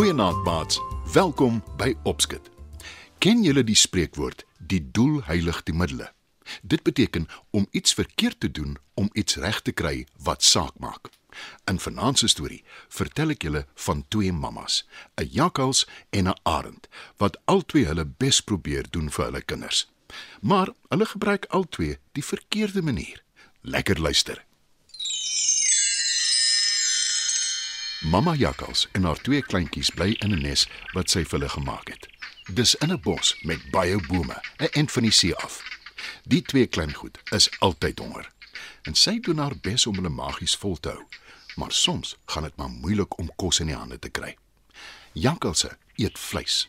Goeienaand maats. Welkom by Opskit. Ken julle die spreekwoord die doel heilig die middele? Dit beteken om iets verkeerd te doen om iets reg te kry wat saak maak. In vanaand se storie vertel ek julle van twee mammas, 'n jakkals en 'n arend, wat albei hulle bes probeer doen vir hulle kinders. Maar hulle gebruik albei die verkeerde manier. Lekker luister. Mamma jakkals en haar twee kleintjies bly in 'n nes wat sy vir hulle gemaak het. Dis in 'n bos met baie bome, 'n end van die see af. Die twee klein goed is altyd honger. En sy doen haar bes om hulle magies vol te hou, maar soms gaan dit maar moeilik om kos in die hande te kry. Jakkalse eet vleis.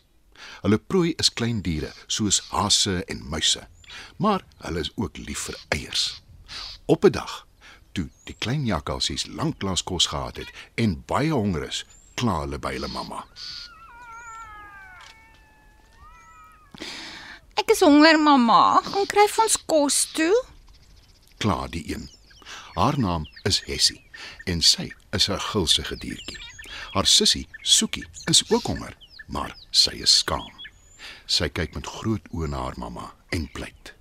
Hulle prooi is klein diere soos hase en muise, maar hulle is ook lief vir eiers. Op 'n dag, toe die klein jakkalsies lanklaas kos gehad het en baie honger is, kla hulle by hulle mamma. Ek is honger, mamma. Gaan kry vir ons kos toe. Kla die een. Haar naam is Hessie en sy is 'n gulsige diertjie. Haar sussie, Soekie, is ook honger, maar sy is skaam. Sy kyk met groot oë na haar mamma en pleit.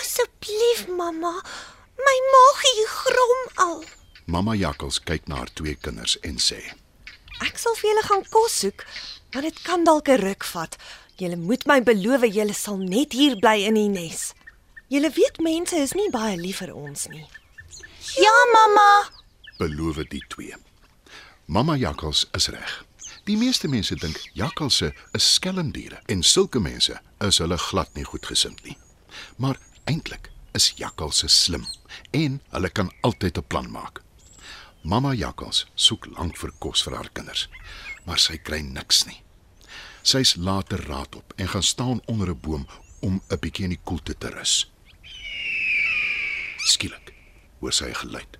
Asseblief, mamma, my maagie grom al. Mamma Jakkals kyk na haar twee kinders en sê: Ek sal vir julle gaan kos soek, maar dit kan dalk 'n ruk vat. Julle moet my beloof julle sal net hier bly in die nes. Julle weet mense is nie baie lief vir ons nie. Ja, mamma. beloof die twee. Mamma Jakkals is reg. Die meeste mense dink jakkalse is skelmdiere en sulke mense is hulle glad nie goedgesind nie. Maar eintlik is jakkalse slim en hulle kan altyd 'n plan maak. Mamma jakkals soek lank vir kos vir haar kinders, maar sy kry niks nie. Sy's later raad op en gaan staan onder 'n boom om 'n bietjie in die koelte te rus. Skielik hoor sy 'n geluid.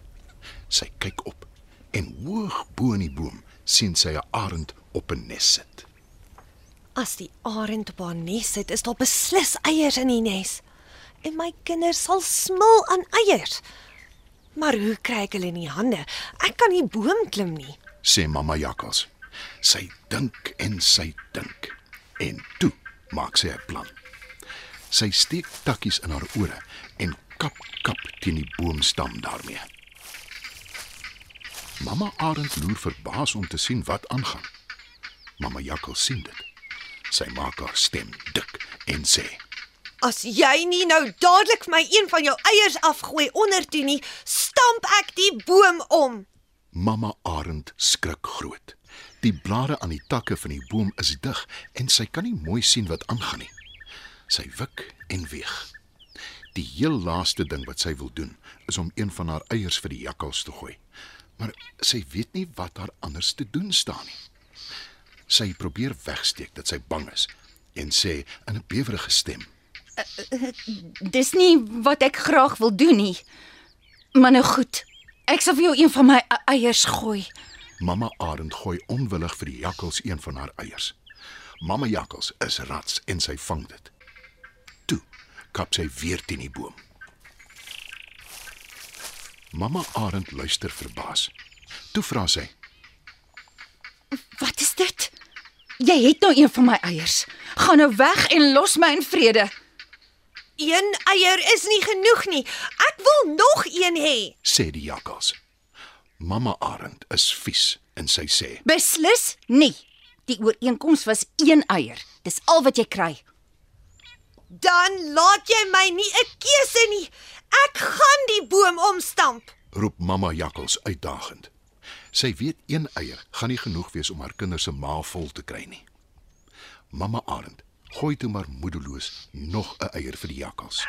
Sy kyk op en hoog bo in die boom sien sy 'n arend op 'n nes sit. As die arend op haar nes sit, is daar beslis eiers in die nes. En my kinders sal smil aan eiers. Maar hoe kry ek hulle in die hande? Ek kan nie boom klim nie. sê mamma jakkals. Sy dink en sy dink. En toe maak sy 'n plan. Sy steek takkies in haar ore en kap kap teen die boomstam daarmee. Mamma Arend loer verbaas om te sien wat aangaan. Mamma jakkals sien dit. Sy maak haar stem dik en sê: As jy nie nou dadelik my een van jou eiers afgooi onder toe nie, stamp ek die boom om. Mamma Arend skrik groot. Die blare aan die takke van die boom is dig en sy kan nie mooi sien wat aangaan nie. Sy wik en weeg. Die heel laaste ding wat sy wil doen, is om een van haar eiers vir die jakkals te gooi. Maar sy weet nie wat haar anders te doen staan nie. Sy probeer wegsteek dat sy bang is en sê in 'n bewerige stem: Dis nie wat ek graag wil doen nie. Maar nou goed. Ek sal vir jou een van my e- eiers gooi. Mamma Arend gooi onwillig vir die jakkals een van haar eiers. Mamma jakkals is rats en sy vang dit. Toe kap sy weer teen die boom. Mamma Arend luister verbaas. Toe vra sy: Wat is dit? Jy het nou een van my eiers. Gaan nou weg en los my in vrede. Een eier is nie genoeg nie. Ek wil nog een hê. sê die jakkals. Mamma Arend is vies en sy sê: Beslis nie. Die ooreenkoms was een eier. Dis al wat jy kry. Dan laat jy my nie 'n keuse nie. Ek gaan die boom omstamp. roep mamma jakkals uitdagend. Sy weet een eier gaan nie genoeg wees om haar kinders se maag vol te kry nie. Mamma Arend gooi toe maar moedeloos nog 'n eier vir die jakkals.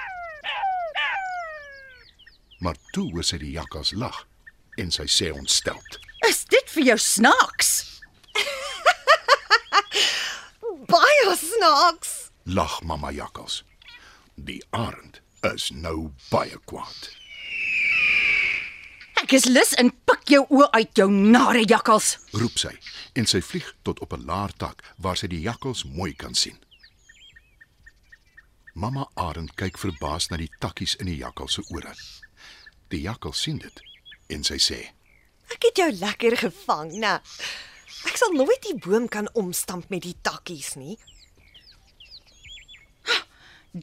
Maar toe hoor sy die jakkals lag en sy sê ontsteld: Is dit vir jou snaaks? Baie snaaks. "Lag mamma jakkals." Die arend is nou baie kwaad. Ek is lus en pik jou oë uit jou nare jakkals. roep sy en sy vlieg tot op 'n laer tak waar sy die jakkals mooi kan sien. Mamma Arend kyk verbaas na die takkies in die jakkal se ore. Die jakkal sien dit en sy sê: Ek het jou lekker gevang, né? Ek sal nooit die boom kan omstamp met die takkies nie.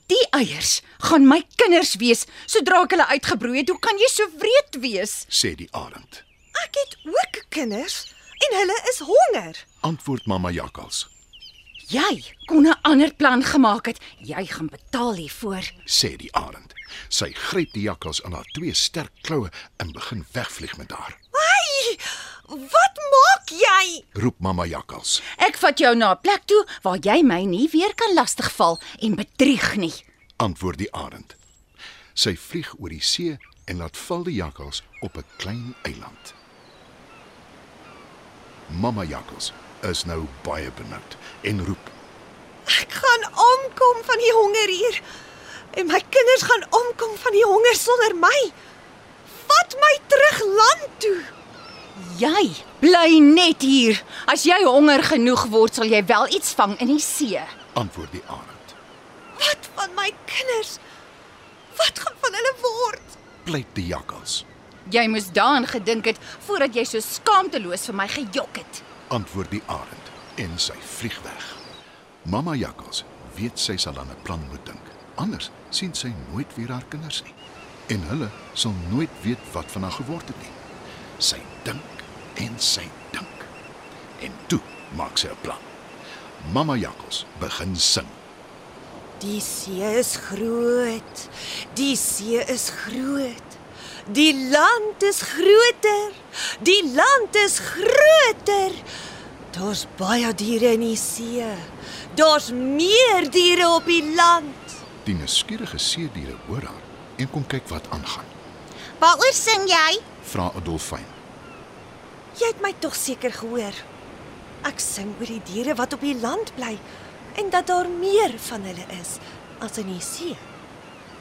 Die eiers gaan my kinders wees sodra ek hulle uitgebroei het. Hoe kan jy so wreed wees? sê die arend. Ek het ook kinders en hulle is honger. Antwoord mamma jakkals, Jy kon 'n ander plan gemaak het. Jy gaan betaal hiervoor. sê die arend. Sy gryp die jakkals in haar twee sterk kloue en begin wegvlieg met haar. Ai! Wat maak jy? Roep mamma jakkals. Ek vat jou na 'n plek toe waar jy my nie weer kan lastigval en bedrieg nie. Antwoord die arend. Sy vlieg oor die see en laat val die jakkals op 'n klein eiland. Mamma jakkals is nou baie benoud en roep: Ek gaan omkom van die honger hier. En my kinders gaan omkom van die honger sonder my. Vat my terug land toe. Jy bly net hier. As jy honger genoeg word, sal jy wel iets vang in die see. Antwoord die arend. Wat van my kinders? Wat gaan van hulle word? Pleit die jakkals. Jy moes daaraan gedink het voordat jy so skaamteloos vir my gejok het. Antwoord die arend en sy vlieg weg. Mamma jakkals weet sy sal aan 'n plan moet dink. Anders sien sy nooit weer haar kinders nie. En hulle sal nooit weet wat van haar geword het nie. Sy dink en sy dink. En toe maak sy 'n plan. Mamma jakkals begin sing. Die see is groot. Die see is groot. Die land is groter. Die land is groter. Daar's baie diere in die see. Daar's meer diere op die land. Die nuuskierige seediere hoor haar en kom kyk wat aangaan. Waaroor sing jy? Vra 'n dolfyn. Jy het my tog seker gehoor. Ek sing oor die diere wat op die land bly en dat daar meer van hulle is as in die see.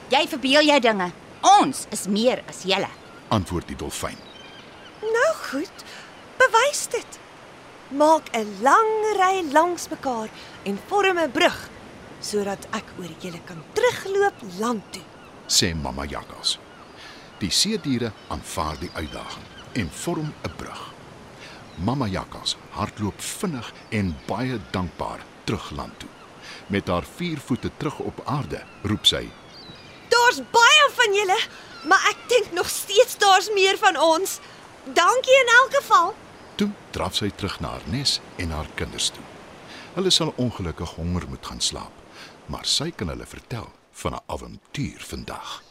Jy verbeel jy dinge. Ons is meer as julle. Antwoord die dolfyn. Nou goed, bewys dit. Maak 'n lang ry langs mekaar en vorm 'n brug sodat ek oor julle kan terugloop land toe. sê mamma jakkals. Die seediere aanvaar die uitdaging en vorm 'n brug. Mamma jakkals hardloop vinnig en baie dankbaar terug land toe. Met haar vier voete terug op aarde, roep sy: Daar's baie van julle, maar ek dink nog steeds daar's meer van ons. Dankie in elk geval. Toe draf sy terug na haar nes en haar kinders toe. Hulle sal ongelukkig honger moet gaan slaap, maar sy kan hulle vertel van 'n avontuur vandag.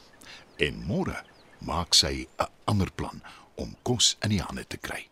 En môre maak sy 'n ander plan om kos in die hande te kry.